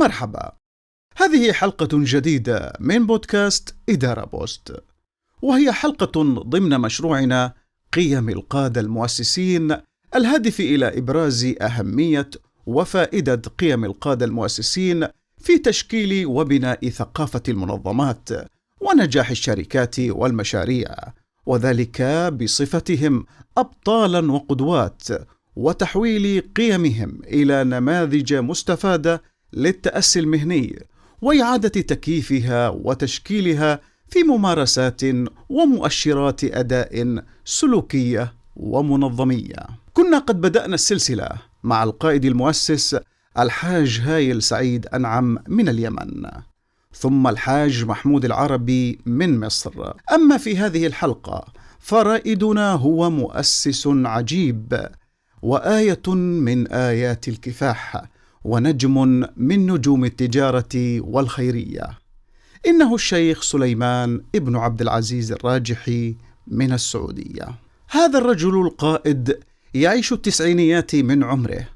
مرحبا. هذه حلقة جديدة من بودكاست إدارة بوست وهي حلقة ضمن مشروعنا قيم القادة المؤسسين الهادف إلى إبراز أهمية وفائدة قيم القادة المؤسسين في تشكيل وبناء ثقافة المنظمات ونجاح الشركات والمشاريع وذلك بصفتهم أبطالا وقدوات وتحويل قيمهم إلى نماذج مستفادة للتأسي المهني وإعادة تكييفها وتشكيلها في ممارسات ومؤشرات أداء سلوكية ومنظمية. كنا قد بدأنا السلسلة مع القائد المؤسس الحاج هايل سعيد أنعم من اليمن ثم الحاج محمود العربي من مصر. أما في هذه الحلقة فرائدنا هو مؤسس عجيب وآية من آيات الكفاح ونجم من نجوم التجارة والخيرية. إنه الشيخ سليمان ابن عبد العزيز الراجحي من السعودية. هذا الرجل القائد يعيش التسعينيات من عمره.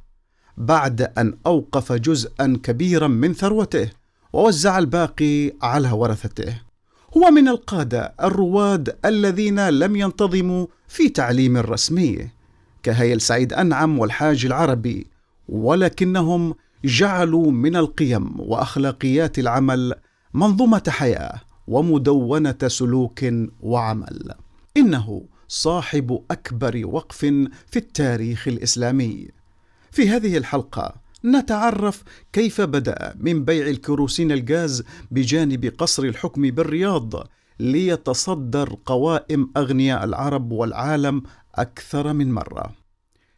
بعد أن أوقف جزءا كبيرا من ثروته ووزع الباقي على ورثته. هو من القادة الرواد الذين لم ينتظموا في تعليم رسمي كهيل سعيد أنعم والحاج العربي ولكنهم جعلوا من القيم وأخلاقيات العمل منظومة حياة ومدونة سلوك وعمل. إنه صاحب أكبر وقف في التاريخ الإسلامي. في هذه الحلقة نتعرف كيف بدأ من بيع الكروسين الغاز بجانب قصر الحكم بالرياض ليتصدر قوائم أغنياء العرب والعالم أكثر من مرة.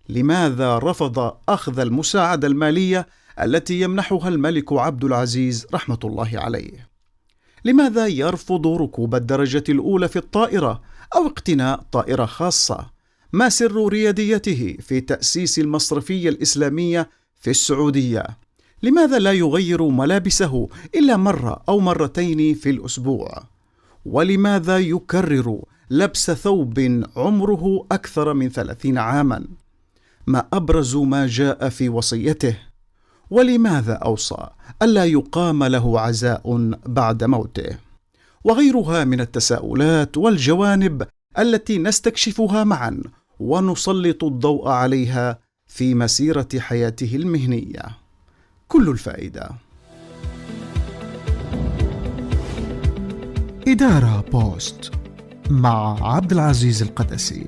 لماذا رفض أخذ المساعدة المالية التي يمنحها الملك عبد العزيز رحمة الله عليه؟ لماذا يرفض ركوب الدرجة الأولى في الطائرة أو اقتناء طائرة خاصة؟ ما سر رياديته في تأسيس المصرفية الإسلامية في السعودية؟ لماذا لا يغير ملابسه إلا مرة أو مرتين في الأسبوع؟ ولماذا يكرر لبس ثوب عمره أكثر من ثلاثين عاما؟ ما أبرز ما جاء في وصيته. ولماذا أوصى ألا يقام له عزاء بعد موته؟ وغيرها من التساؤلات والجوانب التي نستكشفها معا ونسلط الضوء عليها في مسيرة حياته المهنية. كل الفائدة. إدارة بوست مع عبد العزيز القدسي.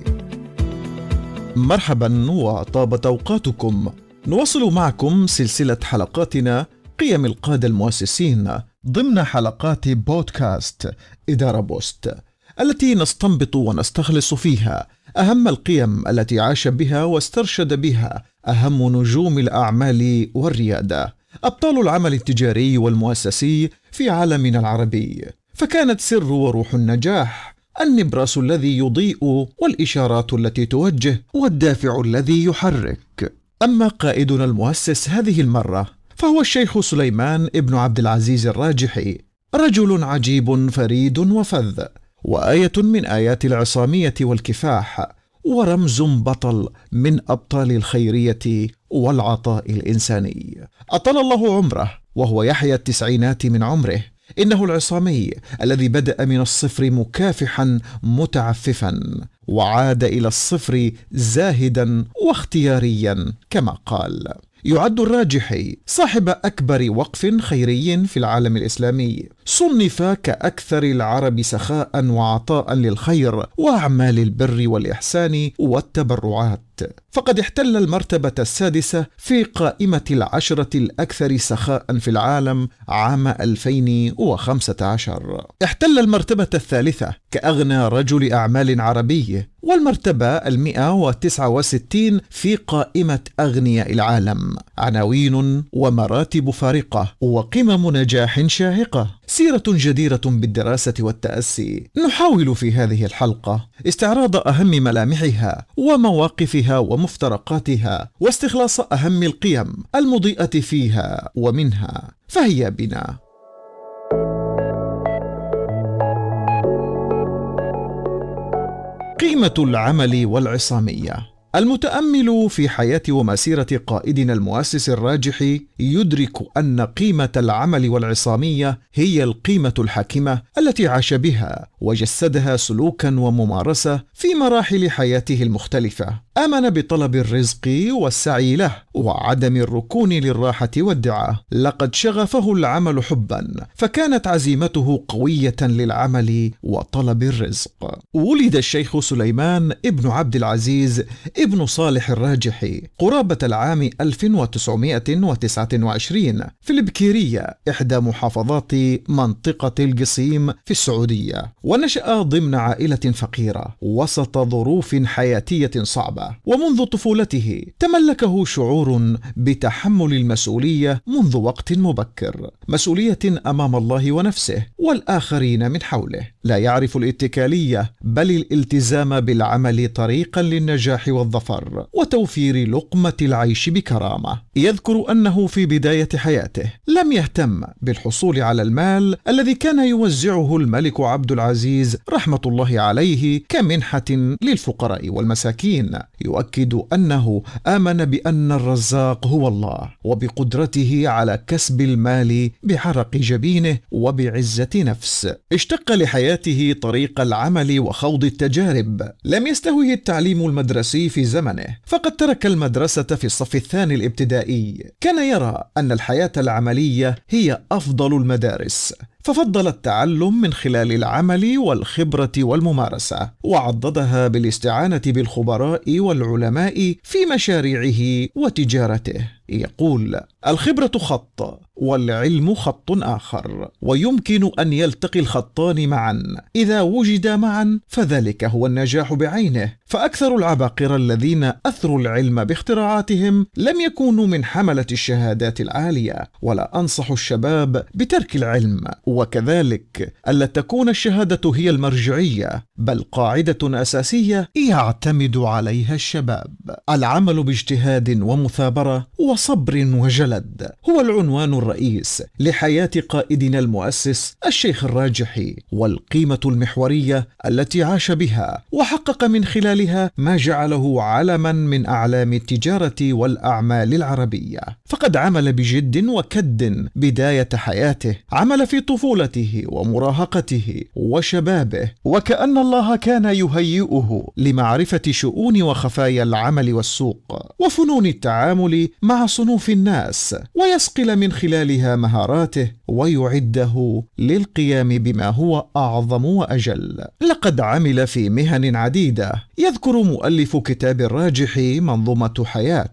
مرحبا وطابت أوقاتكم. نواصل معكم سلسلة حلقاتنا قيم القادة المؤسسين ضمن حلقات بودكاست إدارة بوست التي نستنبط ونستخلص فيها أهم القيم التي عاش بها واسترشد بها أهم نجوم الأعمال والريادة. أبطال العمل التجاري والمؤسسي في عالمنا العربي. فكانت سر وروح النجاح النبراس الذي يضيء والإشارات التي توجه والدافع الذي يحرك. أما قائدنا المؤسس هذه المرة فهو الشيخ سليمان ابن عبد العزيز الراجحي رجل عجيب فريد وفذ وآية من آيات العصامية والكفاح ورمز بطل من أبطال الخيرية والعطاء الإنساني. أطال الله عمره وهو يحيا التسعينات من عمره. إنه العصامي الذي بدأ من الصفر مكافحا متعففا وعاد إلى الصفر زاهدا واختياريا كما قال. يعد الراجحي صاحب أكبر وقف خيري في العالم الإسلامي. صنف كأكثر العرب سخاء وعطاء للخير وأعمال البر والإحسان والتبرعات. فقد احتل المرتبة السادسة في قائمة العشرة الأكثر سخاء في العالم عام 2015 احتل المرتبة الثالثة كأغنى رجل أعمال عربي والمرتبة المئة وتسعة وستين في قائمة أغنياء العالم. عناوين ومراتب فارقة وقمم نجاح شاهقة. سيرة جديرة بالدراسة والتأسي. نحاول في هذه الحلقة استعراض أهم ملامحها ومواقفها ومفترقاتها واستخلاص أهم القيم المضيئة فيها ومنها. فهيا بنا. قيمة العمل والعصامية. المتأمل في حياة ومسيرة قائدنا المؤسس الراجح يدرك أن قيمة العمل والعصامية هي القيمة الحاكمة التي عاش بها وجسدها سلوكا وممارسة في مراحل حياته المختلفة. آمن بطلب الرزق والسعي له وعدم الركون للراحة والدعاء. لقد شغفه العمل حبا فكانت عزيمته قوية للعمل وطلب الرزق. ولد الشيخ سليمان ابن عبد العزيز ابن صالح الراجحي قرابة العام 1929 في البكيرية إحدى محافظات منطقة القصيم في السعودية. ونشأ ضمن عائلة فقيرة وسط ظروف حياتية صعبة ومنذ طفولته تملكه شعور بتحمل المسؤولية منذ وقت مبكر مسؤولية أمام الله ونفسه والآخرين من حوله. لا يعرف الاتكالية بل الالتزام بالعمل طريقا للنجاح والظفر وتوفير لقمة العيش بكرامة. يذكر أنه في بداية حياته لم يهتم بالحصول على المال الذي كان يوزعه الملك عبد العزيز رحمة الله عليه كمنحة للفقراء والمساكين. يؤكد أنه آمن بأن الرزاق هو الله وبقدرته على كسب المال بعرق جبينه وبعزة نفس. اشتق لحياته طريق العمل وخوض التجارب. لم يستهوه التعليم المدرسي في زمنه فقد ترك المدرسة في الصف الثاني الابتدائي. كان يرى أن الحياة العملية هي أفضل المدارس ففضل التعلم من خلال العمل والخبرة والممارسة وعضدها بالاستعانة بالخبراء والعلماء في مشاريعه وتجارته. يقول الخبرة خط والعلم خط آخر ويمكن أن يلتقي الخطان معا. إذا وجدا معا فذلك هو النجاح بعينه. فأكثر العباقرة الذين أثروا العلم باختراعاتهم لم يكونوا من حملة الشهادات العالية ولا أنصح الشباب بترك العلم. وكذلك ألا تكون الشهادة هي المرجعية بل قاعدة أساسية يعتمد عليها الشباب. العمل باجتهاد ومثابرة وصبر وجلد هو العنوان الرئيس لحياة قائدنا المؤسس الشيخ الراجحي والقيمة المحورية التي عاش بها وحقق من خلالها ما جعله علما من أعلام التجارة والأعمال العربية. فقد عمل بجد وكد بداية حياته عمل في طفولته ومراهقته وشبابه وكأن الله كان يهيئه لمعرفة شؤون وخفايا العمل والسوق وفنون التعامل مع صنوف الناس ويصقل من خلالها مهاراته ويعده للقيام بما هو أعظم وأجل. لقد عمل في مهن عديدة. يذكر مؤلف كتاب الراجح منظومة حياة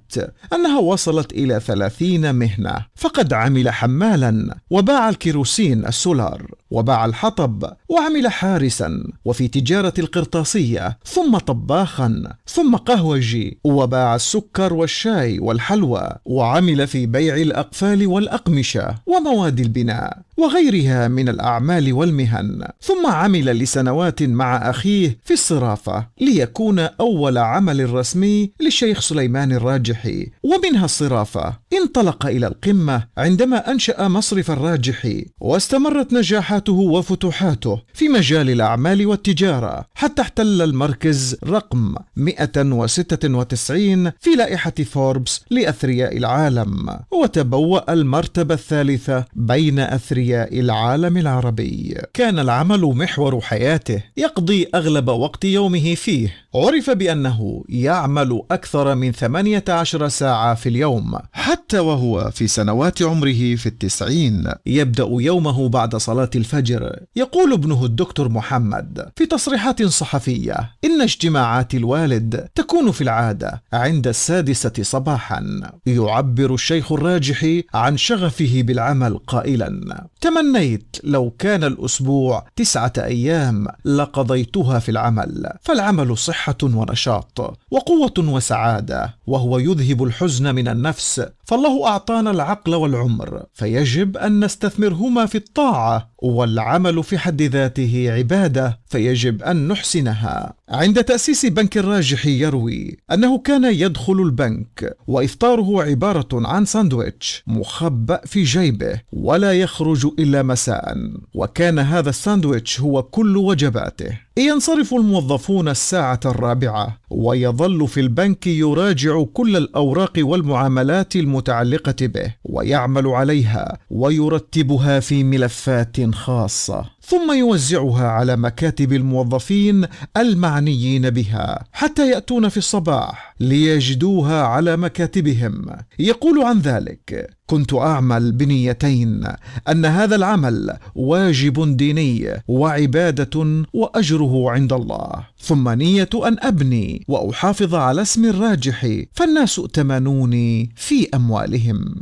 أنها وصلت إلى ثلاثين مهنة. فقد عمل حمالا. وباع الكيروسين السولار. وباع الحطب. وعمل حارسا وفي تجارة القرطاسية ثم طباخا ثم قهوجي وباع السكر والشاي والحلوى وعمل في بيع الأقفال والأقمشة ومواد البناء. وغيرها من الأعمال والمهن ثم عمل لسنوات مع أخيه في الصرافة ليكون أول عمل رسمي للشيخ سليمان الراجحي. ومنها الصرافة انطلق إلى القمة عندما أنشأ مصرف الراجحي واستمرت نجاحاته وفتوحاته في مجال الأعمال والتجارة حتى احتل المركز رقم 196 في لائحة فوربس لأثرياء العالم وتبوأ المرتبة الثالثة بين أثرياء العالم العربي. كان العمل محور حياته يقضي أغلب وقت يومه فيه. عرف بأنه يعمل أكثر من 18 ساعة في اليوم حتى وهو في سنوات عمره في التسعين. يبدأ يومه بعد صلاة الفجر يقول ابنه الدكتور محمد في تصريحات صحفية إن اجتماعات الوالد تكون في العادة عند السادسة صباحا. يعبر الشيخ الراجحي عن شغفه بالعمل قائلا. تمنيت لو كان الأسبوع تسعة أيام لقضيتها في العمل فالعمل صحة ونشاط وقوة وسعادة وهو يذهب الحزن من النفس فالله أعطانا العقل والعمر فيجب أن نستثمرهما في الطاعة والعمل في حد ذاته عبادة فيجب أن نحسنها. عند تأسيس بنك الراجح يروي أنه كان يدخل البنك وإفطاره عبارة عن ساندويتش مخبأ في جيبه ولا يخرج إلا مساء وكان هذا الساندويتش هو كل وجباته. ينصرف الموظفون الساعة الرابعة ويظل في البنك يراجع كل الأوراق والمعاملات المتعلقة به ويعمل عليها ويرتبها في ملفات خاصة. ثم يوزعها على مكاتب الموظفين المعنيين بها حتى يأتون في الصباح ليجدوها على مكاتبهم. يقول عن ذلك كنت أعمل بنيتين أن هذا العمل واجب ديني وعبادة وأجره عند الله ثم نية أن أبني وأحافظ على اسم الراجح فالناس ائتمنوني في أموالهم.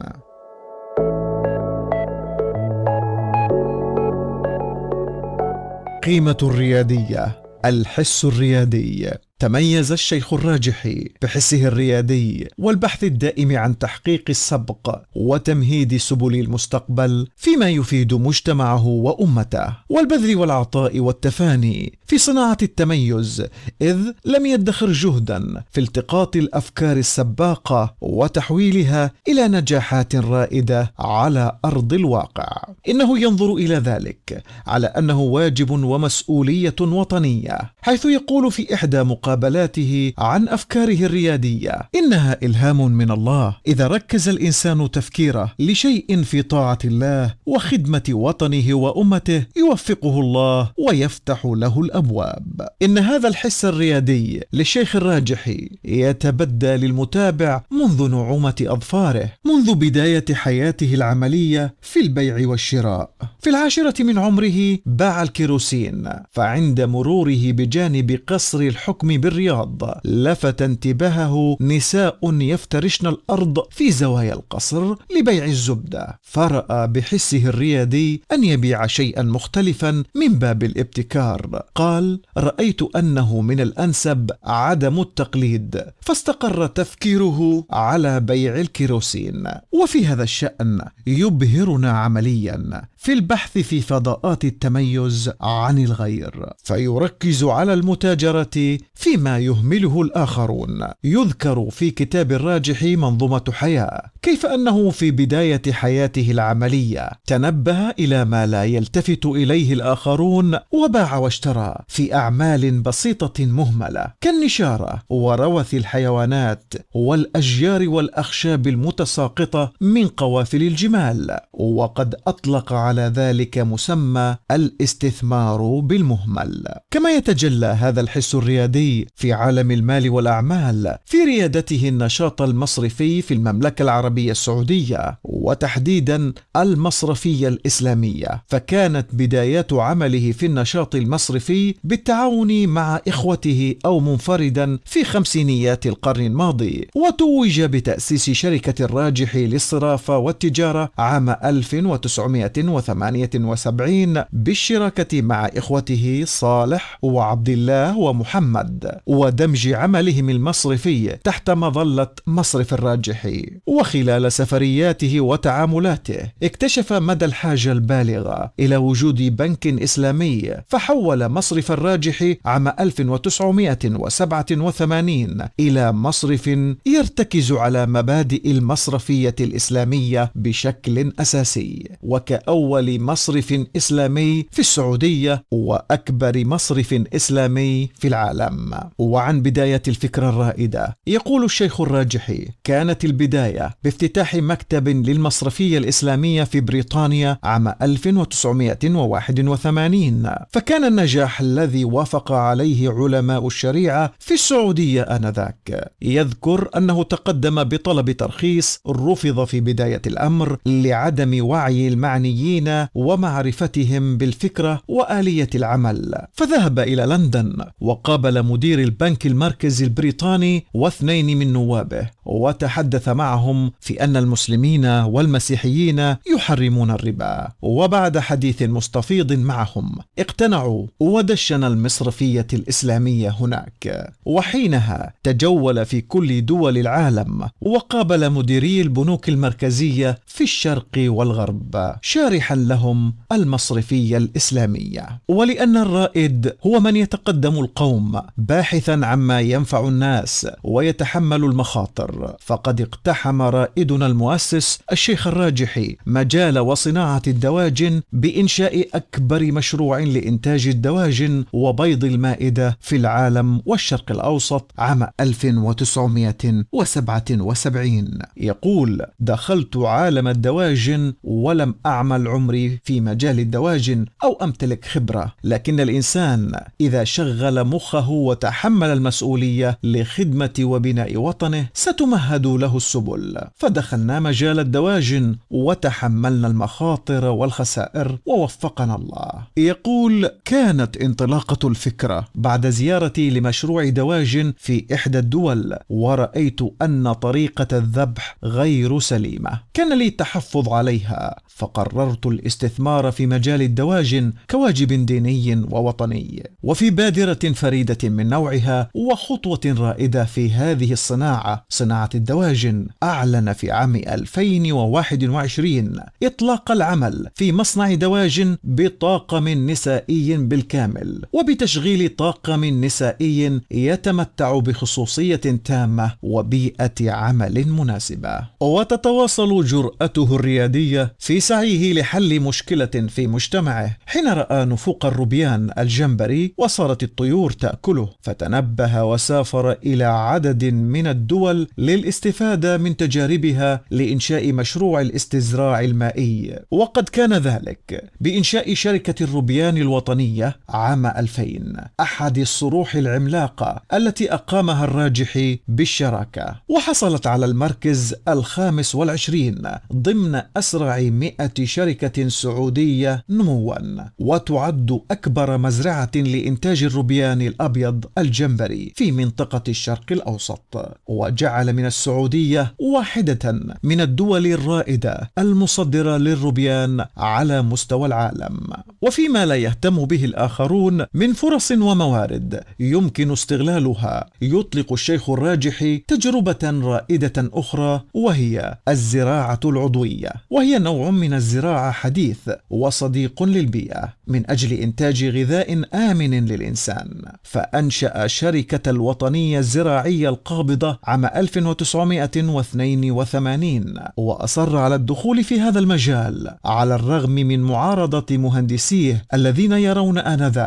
قيمه الريادية. الحس الريادي. تميز الشيخ الراجحي بحسه الريادي والبحث الدائم عن تحقيق السبق وتمهيد سبل المستقبل فيما يفيد مجتمعه وأمته والبذل والعطاء والتفاني في صناعة التميز إذ لم يدخر جهدا في التقاط الأفكار السباقة وتحويلها إلى نجاحات رائدة على أرض الواقع. إنه ينظر إلى ذلك على أنه واجب ومسؤولية وطنية حيث يقول في إحدى مقابلاته عن أفكاره الريادية إنها إلهام من الله إذا ركز الإنسان تفكيره لشيء في طاعة الله وخدمة وطنه وأمته يوفقه الله ويفتح له الأبواب. إن هذا الحس الريادي للشيخ الراجحي يتبدى للمتابع منذ نعومة أظفاره منذ بداية حياته العملية في البيع والشراء. في العاشرة من عمره باع الكيروسين فعند مروره بجانب قصر الحكم بالرياض لفت انتباهه نساء يفترشن الأرض في زوايا القصر لبيع الزبده فرأى بحسه الريادي أن يبيع شيئا مختلفا من باب الابتكار. قال رأيت أنه من الأنسب عدم التقليد فاستقر تفكيره على بيع الكيروسين. وفي هذا الشأن يبهرنا عمليا في البحث في فضاءات التميز عن الغير. فيركز على المتاجرة فيما يهمله الآخرون. يذكر في كتاب الراجح منظومة حياة كيف أنه في بداية حياته العملية تنبه إلى ما لا يلتفت إليه الآخرون وباع واشترى. في أعمال بسيطة مهملة. كالنشارة وروث الحيوانات والأشجار والأخشاب المتساقطة من قوافل الجمال وقد أطلق على ذلك مسمى الاستثمار بالمهمل. كما يتجلى هذا الحس الريادي في عالم المال والأعمال في ريادته النشاط المصرفي في المملكة العربية السعودية وتحديدا المصرفية الإسلامية. فكانت بدايات عمله في النشاط المصرفي بالتعاون مع إخوته أو منفردا في خمسينيات القرن الماضي وتوج بتأسيس شركة الراجح للصرافه والتجارة عام 1978 بالشراكة مع إخوته صالح وعبد الله ومحمد ودمج عملهم المصرفي تحت مظلة مصرف الراجحي وخلال سفرياته وتعاملاته اكتشف مدى الحاجة البالغة إلى وجود بنك إسلامي فحول مصرف الراجح عام 1987 إلى مصرف يرتكز على مبادئ المصرفية الإسلامية بشكل أساسي وكأول مصرف إسلامي في السعودية وأكبر مصرف إسلامي في العالم. وعن بداية الفكرة الرائدة يقول الشيخ الراجحي كانت البداية بافتتاح مكتب للمصرفية الإسلامية في بريطانيا عام 1981 فكان النجاح الذي وافق عليه علماء الشريعة في السعودية آنذاك. يذكر أنه تقدم بطلب ترخيص رفض في بداية الأمر لعدم وعي المعنيين ومعرفتهم بالفكرة وآلية العمل. فذهب إلى لندن وقابل مدير البنك المركزي البريطاني واثنين من نوابه وتحدث معهم في أن المسلمين والمسيحيين يحرمون الربا. وبعد حديث مستفيض معهم اقتنعوا ودشن المصرفية الإسلامية هناك وحينها تجول في كل دول العالم وقابل مديري البنوك المركزية في الشرق والغرب شارحا لهم المصرفية الإسلامية. ولأن الرائد هو من يتقدم القوم باحثا عما ينفع الناس ويتحمل المخاطر فقد اقتحم رائدنا المؤسس الشيخ الراجحي مجال وصناعة الدواجن بإنشاء أكبر مشروع لإنتاج الدواجن وبيض المائدة في العالم والشرق الأوسط عام 1977 يقول دخلت عالم الدواجن ولم أعمل عمري في مجال الدواجن أو أمتلك خبرة. لكن الإنسان إذا شغل مخه وتحمل المسؤولية لخدمة وبناء وطنه ستمهد له السبل. فدخلنا مجال الدواجن وتحملنا المخاطر والخسائر ووفقنا الله. يقول كانت انطلاقة الفكرة بعد زيارتي لمشروع دواجن في إحدى الدول ورأيت أن طريقة الذبح غير سليمة. كان لي التحفظ عليها فقررت الاستثمار في مجال الدواجن كواجب ديني ووطني. وفي بادرة فريدة من نوعها وخطوة رائدة في هذه الصناعة صناعة الدواجن أعلن في عام 2021 إطلاق العمل في مصنع دواجن بطاقم نسائي بالكامل. وبتشغيل طاقم نسائي يتمتع بخصوصية تامة وبيئة عمل مناسبة. وتتواصل جرأته الريادية في سعيه لحل مشكلة في مجتمعه. حين رأى نفوق الروبيان الجمبري وصارت الطيور تأكله فتنبه وسافر إلى عدد من الدول للاستفادة من تجاربها لإنشاء مشروع الاستزراع المائي. وقد كان ذلك بإنشاء شركة الروبيان الوطنية عام 2000 أحد الصروح العملاقة التي أقامها الراجحي بالشراكة. وحصلت على المركز الخامس والعشرين ضمن أسرع مئة شركة سعودية نموا. وتعد أكبر مزرعة لإنتاج الروبيان الأبيض الجمبري في منطقة الشرق الأوسط. وجعل من السعودية واحدة من الدول الرائدة المصدرة للروبيان على مستوى العالم. وفيما لا يهتم به الآخرون من فرص وموارد يمكن استغلالها. يطلق الشيخ الراجحي تجربة رائدة أخرى وهي الزراعة العضوية. وهي نوع من الزراعة حديث وصديق للبيئة من أجل إنتاج غذاء آمن للإنسان. فأنشأ شركة الوطنية الزراعية القابضة عام 1982 وأصر على الدخول في هذا المجال على الرغم من معارضة مهندسيه الذين يرون آنذاك.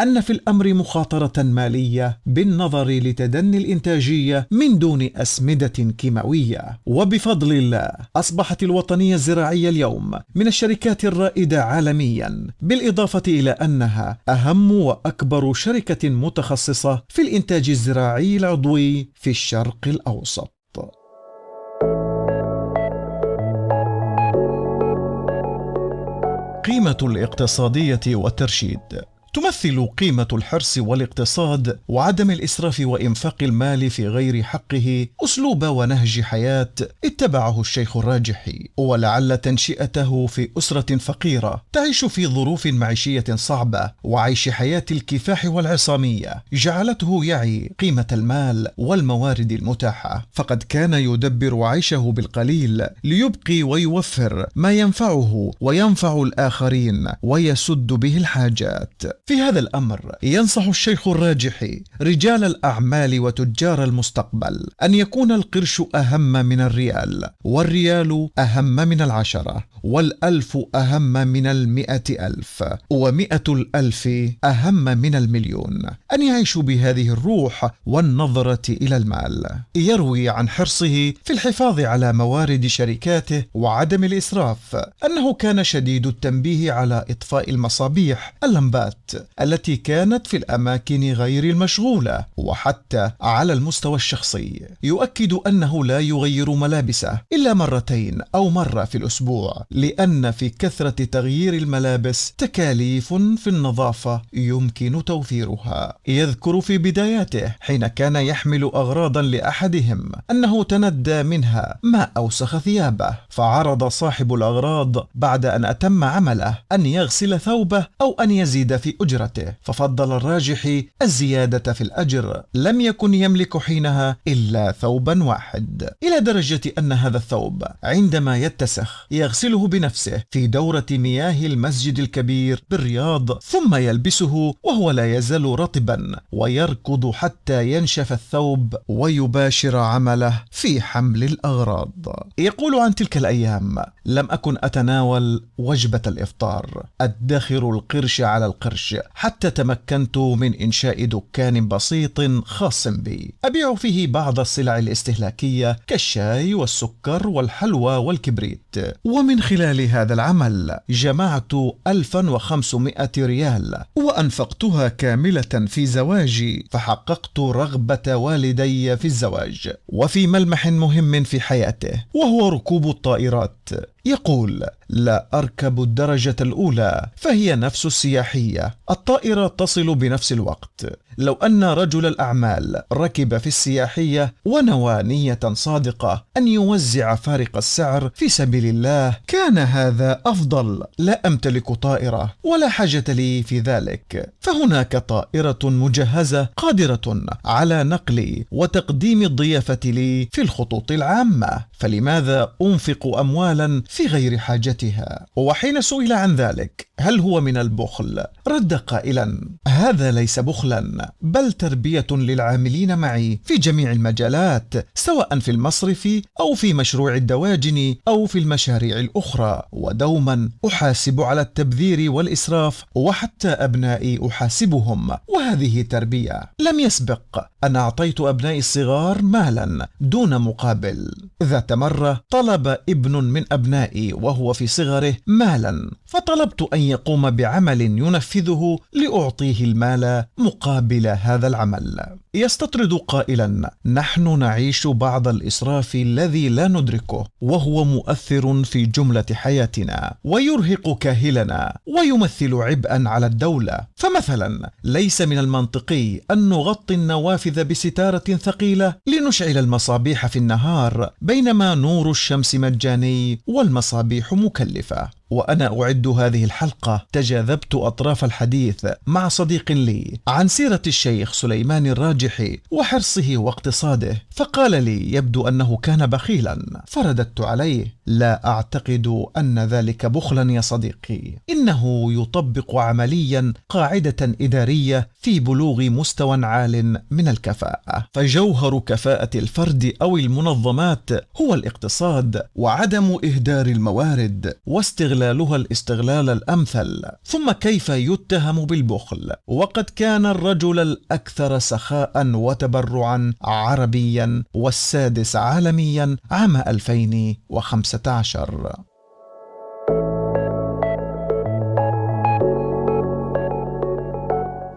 أن في الأمر مخاطرة مالية بالنظر لتدني الإنتاجية من دون أسمدة كيماوية. وبفضل الله أصبحت الوطنية الزراعية اليوم من الشركات الرائدة عالميا بالإضافة إلى أنها أهم وأكبر شركة متخصصة في الإنتاج الزراعي العضوي في الشرق الأوسط. قيمة الاقتصادية والترشيد تمثل قيمة الحرص والاقتصاد وعدم الإسراف وإنفاق المال في غير حقه أسلوب ونهج حياة اتبعه الشيخ الراجحي ولعل تنشئته في أسرة فقيرة تعيش في ظروف معيشية صعبة وعيش حياة الكفاح والعصامية. جعلته يعي قيمة المال والموارد المتاحة. فقد كان يدبر عيشه بالقليل ليبقي ويوفر ما ينفعه وينفع الآخرين ويسد به الحاجات. في هذا الأمر ينصح الشيخ الراجحي رجال الأعمال وتجار المستقبل أن يكون القرش أهم من الريال والريال أهم من العشرة. والألف أهم من المئة ألف ومئة الألف أهم من المليون. أن يعيشوا بهذه الروح والنظرة إلى المال. يروي عن حرصه في الحفاظ على موارد شركاته وعدم الإسراف أنه كان شديد التنبيه على إطفاء المصابيح اللمبات التي كانت في الأماكن غير المشغولة وحتى على المستوى الشخصي. يؤكد أنه لا يغير ملابسه إلا مرتين أو مرة في الأسبوع. لأن في كثرة تغيير الملابس تكاليف في النظافة يمكن توفيرها. يذكر في بداياته حين كان يحمل اغراضا لأحدهم أنه تندى منها ما أوسخ ثيابه فعرض صاحب الأغراض بعد أن أتم عمله أن يغسل ثوبه أو أن يزيد في أجرته ففضل الراجحي الزيادة في الأجر لم يكن يملك حينها إلا ثوبا واحد. إلى درجة أن هذا الثوب عندما يتسخ يغسله يغسله بنفسه في دورة مياه المسجد الكبير بالرياض ثم يلبسه وهو لا يزال رطبا ويركض حتى ينشف الثوب ويباشر عمله في حمل الأغراض. يقول عن تلك الأيام لم أكن أتناول وجبة الإفطار أدخر القرش على القرش حتى تمكنت من إنشاء دكان بسيط خاص بي. أبيع فيه بعض السلع الاستهلاكية كالشاي والسكر والحلوى والكبريت. ومن خلال هذا العمل جمعت 1500 ريال وأنفقتها كاملة في زواجي فحققت رغبة والدي في الزواج وفي ملمح مهم في حياته وهو ركوب الطائرات. يقول لا أركب الدرجة الأولى فهي نفس السياحية. الطائرة تصل بنفس الوقت. لو أن رجل الأعمال ركب في السياحية ونوى نية صادقة أن يوزع فارق السعر في سبيل الله كان هذا أفضل. لا أمتلك طائرة ولا حاجة لي في ذلك. فهناك طائرة مجهزة قادرة على نقلي وتقديم الضيافة لي في الخطوط العامة. فلماذا أنفق اموالا في غير حاجتها. وحين سئل عن ذلك هل هو من البخل؟ رد قائلا هذا ليس بخلا بل تربية للعاملين معي في جميع المجالات سواء في المصرف أو في مشروع الدواجن أو في المشاريع الأخرى. ودوما أحاسب على التبذير والإسراف وحتى أبنائي أحاسبهم. وهذه تربية. لم يسبق أن أعطيت ابنائي الصغار مالا دون مقابل. ذات مرة طلب ابن من أبنائي وهو في صغره مالا فطلبت أن يقوم بعمل ينفذه لأعطيه المال مقابل هذا العمل. يستطرد قائلا نحن نعيش بعض الإسراف الذي لا ندركه وهو مؤثر في جملة حياتنا ويرهق كاهلنا ويمثل عبئا على الدولة. فمثلا ليس من المنطقي أن نغطي النوافذ بستارة ثقيلة لنشعل المصابيح في النهار بينما نور الشمس مجاني والمصابيح مكلفة. وأنا أعد هذه الحلقة تجاذبت أطراف الحديث مع صديق لي عن سيرة الشيخ سليمان الراجحي وحرصه واقتصاده. فقال لي يبدو أنه كان بخيلا فرددت عليه لا أعتقد أن ذلك بخلا يا صديقي. إنه يطبق عمليا قاعدة إدارية في بلوغ مستوى عال من الكفاءة. فجوهر كفاءة الفرد أو المنظمات هو الاقتصاد وعدم إهدار الموارد واستغلالها الاستغلال الأمثل ثم كيف يتهم بالبخل؟ وقد كان الرجل الأكثر سخاء وتبرعا عربيا والسادس عالميا عام 2015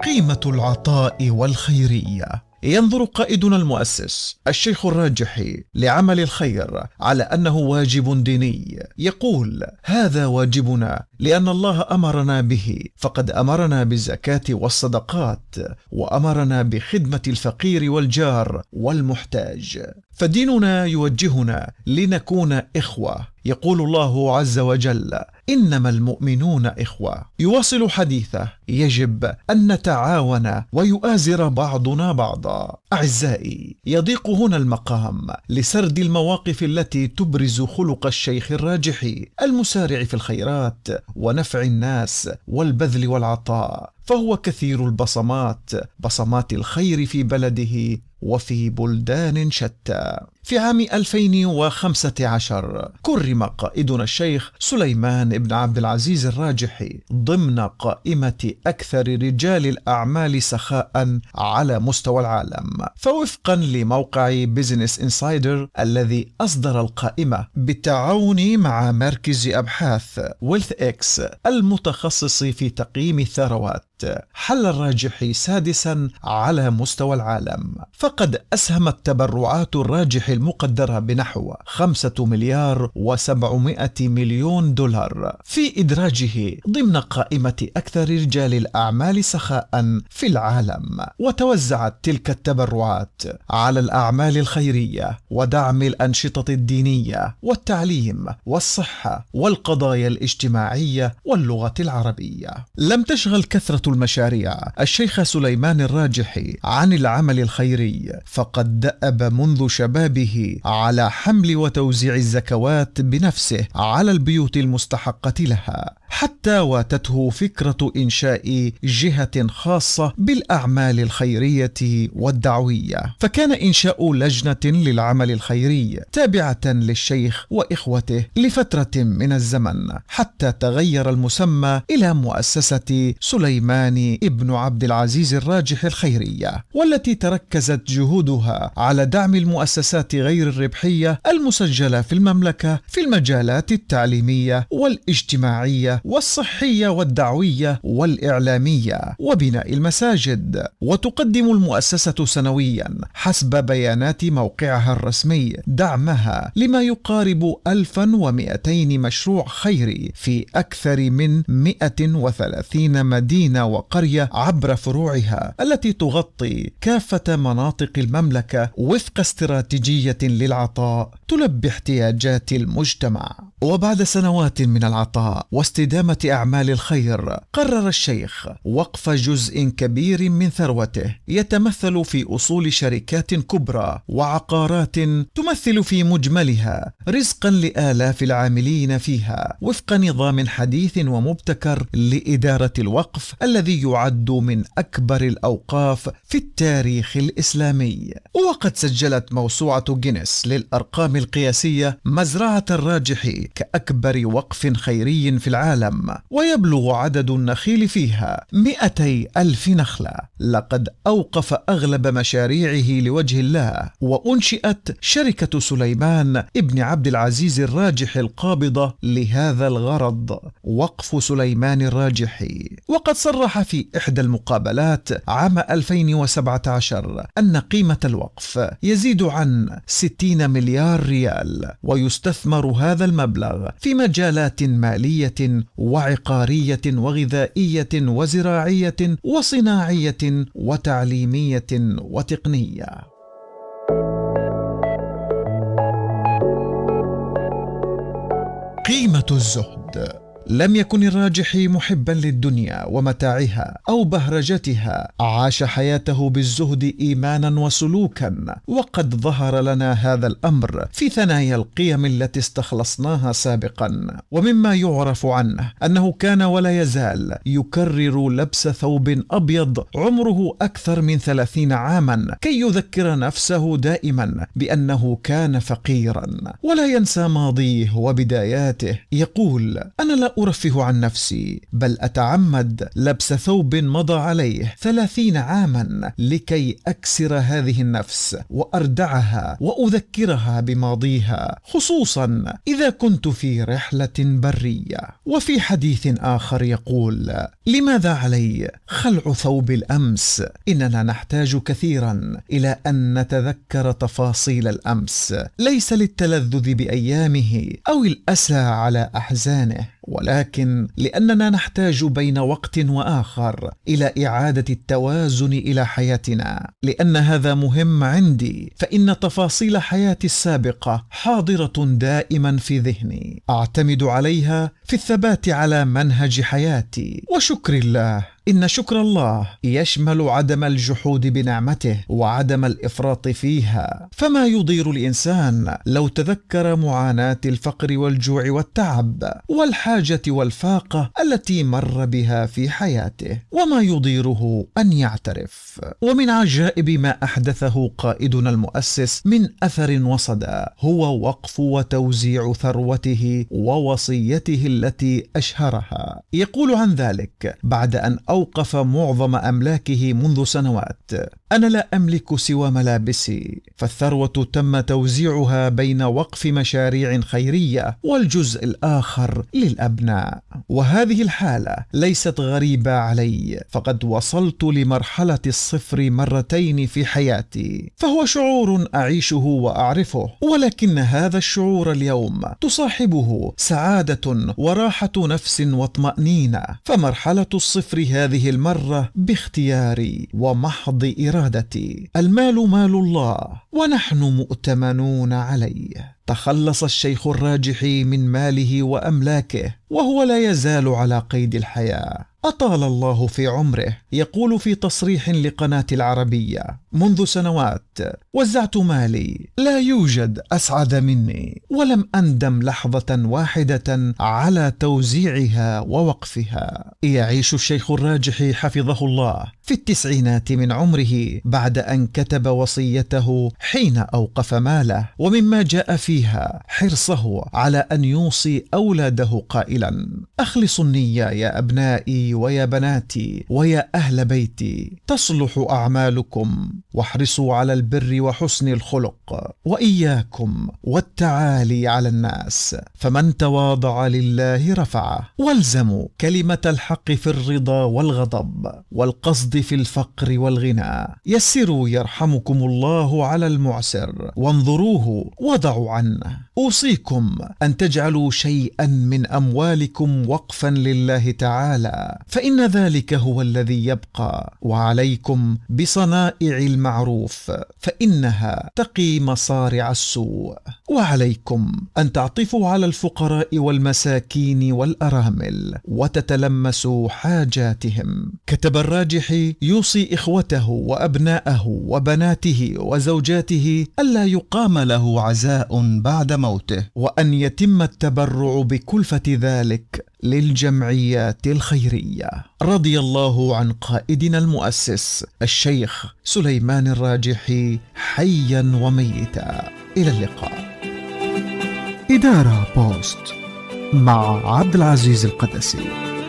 قيمة العطاء والخيرية. ينظر قائدنا المؤسس الشيخ الراجحي لعمل الخير على أنه واجب ديني. يقول هذا واجبنا لأن الله أمرنا به فقد أمرنا بالزكاة والصدقات وأمرنا بخدمة الفقير والجار والمحتاج. فديننا يوجهنا لنكون إخوة يقول الله عز وجل إنما المؤمنون إخوة. يواصل حديثه يجب أن نتعاون ويؤازر بعضنا بعضا. أعزائي يضيق هنا المقام لسرد المواقف التي تبرز خلق الشيخ الراجحي المسارع في الخيرات ونفع الناس والبذل والعطاء فهو كثير البصمات بصمات الخير في بلده وفي بلدان شتى. في عام 2015 كرم قائدنا الشيخ سليمان بن عبد العزيز الراجحي ضمن قائمة أكثر رجال الأعمال سخاء على مستوى العالم فوفقا لموقع Business Insider الذي أصدر القائمة بالتعاون مع مركز أبحاث Wealth-X المتخصص في تقييم الثروات حل الراجحي سادسا على مستوى العالم. فقد أسهمت تبرعات الراجح المقدرة بنحو خمسة مليار وسبعمائة مليون دولار. في إدراجه ضمن قائمة أكثر رجال الأعمال سخاء في العالم وتوزعت تلك التبرعات على الأعمال الخيرية ودعم الأنشطة الدينية والتعليم والصحة والقضايا الاجتماعية واللغة العربية. لم تشغل كثرة المشاريع الشيخ سليمان الراجحي عن العمل الخيري فقد دأب منذ شبابه به على حمل وتوزيع الزكوات بنفسه على البيوت المستحقة لها حتى واتته فكرة إنشاء جهة خاصة بالأعمال الخيرية والدعوية. فكان إنشاء لجنة للعمل الخيري تابعة للشيخ وإخوته لفترة من الزمن حتى تغير المسمى إلى مؤسسة سليمان ابن عبد العزيز الراجح الخيرية والتي تركزت جهودها على دعم المؤسسات غير الربحية المسجلة في المملكة في المجالات التعليمية والاجتماعية والصحية والدعوية والإعلامية وبناء المساجد. وتقدم المؤسسة سنويا حسب بيانات موقعها الرسمي دعمها لما يقارب 1200 مشروع خيري في أكثر من 130 مدينة وقرية عبر فروعها التي تغطي كافة مناطق المملكة وفق استراتيجية للعطاء. تلبي احتياجات المجتمع. وبعد سنوات من العطاء واستدامة أعمال الخير قرر الشيخ وقف جزء كبير من ثروته يتمثل في أصول شركات كبرى وعقارات تمثل في مجملها رزقا لآلاف العاملين فيها وفق نظام حديث ومبتكر لإدارة الوقف الذي يعد من أكبر الأوقاف في التاريخ الإسلامي. وقد سجلت موسوعة جينيس للأرقام القياسية مزرعة الراجح كأكبر وقف خيري في العالم ويبلغ عدد النخيل فيها 200 ألف نخلة. لقد أوقف أغلب مشاريعه لوجه الله وأنشئت شركة سليمان ابن عبد العزيز الراجح القابضة لهذا الغرض وقف سليمان الراجحي وقد صرح في إحدى المقابلات عام 2017 أن قيمة الوقف يزيد عن 60 مليار ريال ويستثمر هذا المبلغ في مجالات مالية وعقارية وغذائية وزراعية وصناعية وتعليمية وتقنية. قيمة الزهد. لم يكن الراجحي محبا للدنيا ومتاعها أو بهرجتها. عاش حياته بالزهد ايمانا وسلوكا وقد ظهر لنا هذا الأمر في ثنايا القيم التي استخلصناها سابقا. ومما يعرف عنه أنه كان ولا يزال يكرر لبس ثوب أبيض عمره أكثر من ثلاثين عاما كي يذكر نفسه دائما بأنه كان فقيرا. ولا ينسى ماضيه وبداياته. يقول أنا لا أرفه عن نفسي بل أتعمد لبس ثوب مضى عليه ثلاثين عاما لكي أكسر هذه النفس وأردعها وأذكرها بماضيها خصوصا إذا كنت في رحلة برية. وفي حديث آخر يقول لماذا علي خلع ثوب الأمس؟ إننا نحتاج كثيرا إلى أن نتذكر تفاصيل الأمس. ليس للتلذذ بأيامه أو الأسى على أحزانه. ولكن لأننا نحتاج بين وقت وآخر إلى إعادة التوازن إلى حياتنا. لأن هذا مهم عندي فإن تفاصيل حياتي السابقة حاضرة دائما في ذهني. أعتمد عليها في الثبات على منهج حياتي. وشكر الله إن شكر الله يشمل عدم الجحود بنعمته وعدم الإفراط فيها. فما يضير الإنسان لو تذكر معاناة الفقر والجوع والتعب والحاجة والفاقة التي مر بها في حياته وما يضيره أن يعترف. ومن عجائب ما أحدثه قائدنا المؤسس من أثر وصدى هو وقف وتوزيع ثروته ووصيته التي أشهرها. يقول عن ذلك بعد أن أوقف معظم أملاكه منذ سنوات. أنا لا أملك سوى ملابسي فالثروة تم توزيعها بين وقف مشاريع خيرية والجزء الآخر للأبناء. وهذه الحالة ليست غريبة علي فقد وصلت لمرحلة الصفر مرتين في حياتي فهو شعور أعيشه وأعرفه ولكن هذا الشعور اليوم تصاحبه سعادة وراحة نفس واطمأنينة. فمرحلة الصفر هذه المرة باختياري ومحض إرادتي المال مال الله ونحن مؤتمنون عليه. تخلص الشيخ الراجحي من ماله وأملاكه وهو لا يزال على قيد الحياة. أطال الله في عمره يقول في تصريح لقناة العربية منذ سنوات وزعت مالي لا يوجد أسعد مني ولم أندم لحظة واحدة على توزيعها ووقفها. يعيش الشيخ الراجح حفظه الله في التسعينات من عمره بعد أن كتب وصيته حين أوقف ماله ومما جاء فيها حرصه على أن يوصي أولاده قائلا. أخلصوا النية يا أبنائي ويا بناتي ويا أهل بيتي. تصلح أعمالكم واحرصوا على البر وحسن الخلق وإياكم والتعالي على الناس. فمن تواضع لله رفعه. والزموا كلمة الحق في الرضا والغضب والقصد في الفقر والغنى. يسروا يرحمكم الله على المعسر وانظروه وضعوا عنه. أوصيكم أن تجعلوا شيئا من أموالكم وقفا لله تعالى. فإن ذلك هو الذي يبقى وعليكم بصنائع المعروف فإنها تقي مصارع السوء. وعليكم أن تعطفوا على الفقراء والمساكين والأرامل وتتلمسوا حاجاتهم. كتب الراجح يوصي إخوته وأبناءه وبناته وزوجاته ألا يقام له عزاء بعد موته وأن يتم التبرع بكلفة ذلك. للجمعيات الخيرية. رضي الله عن قائدنا المؤسس الشيخ سليمان الراجحي حيا وميتا. إلى اللقاء. إدارة بوست مع عبد العزيز القدسي.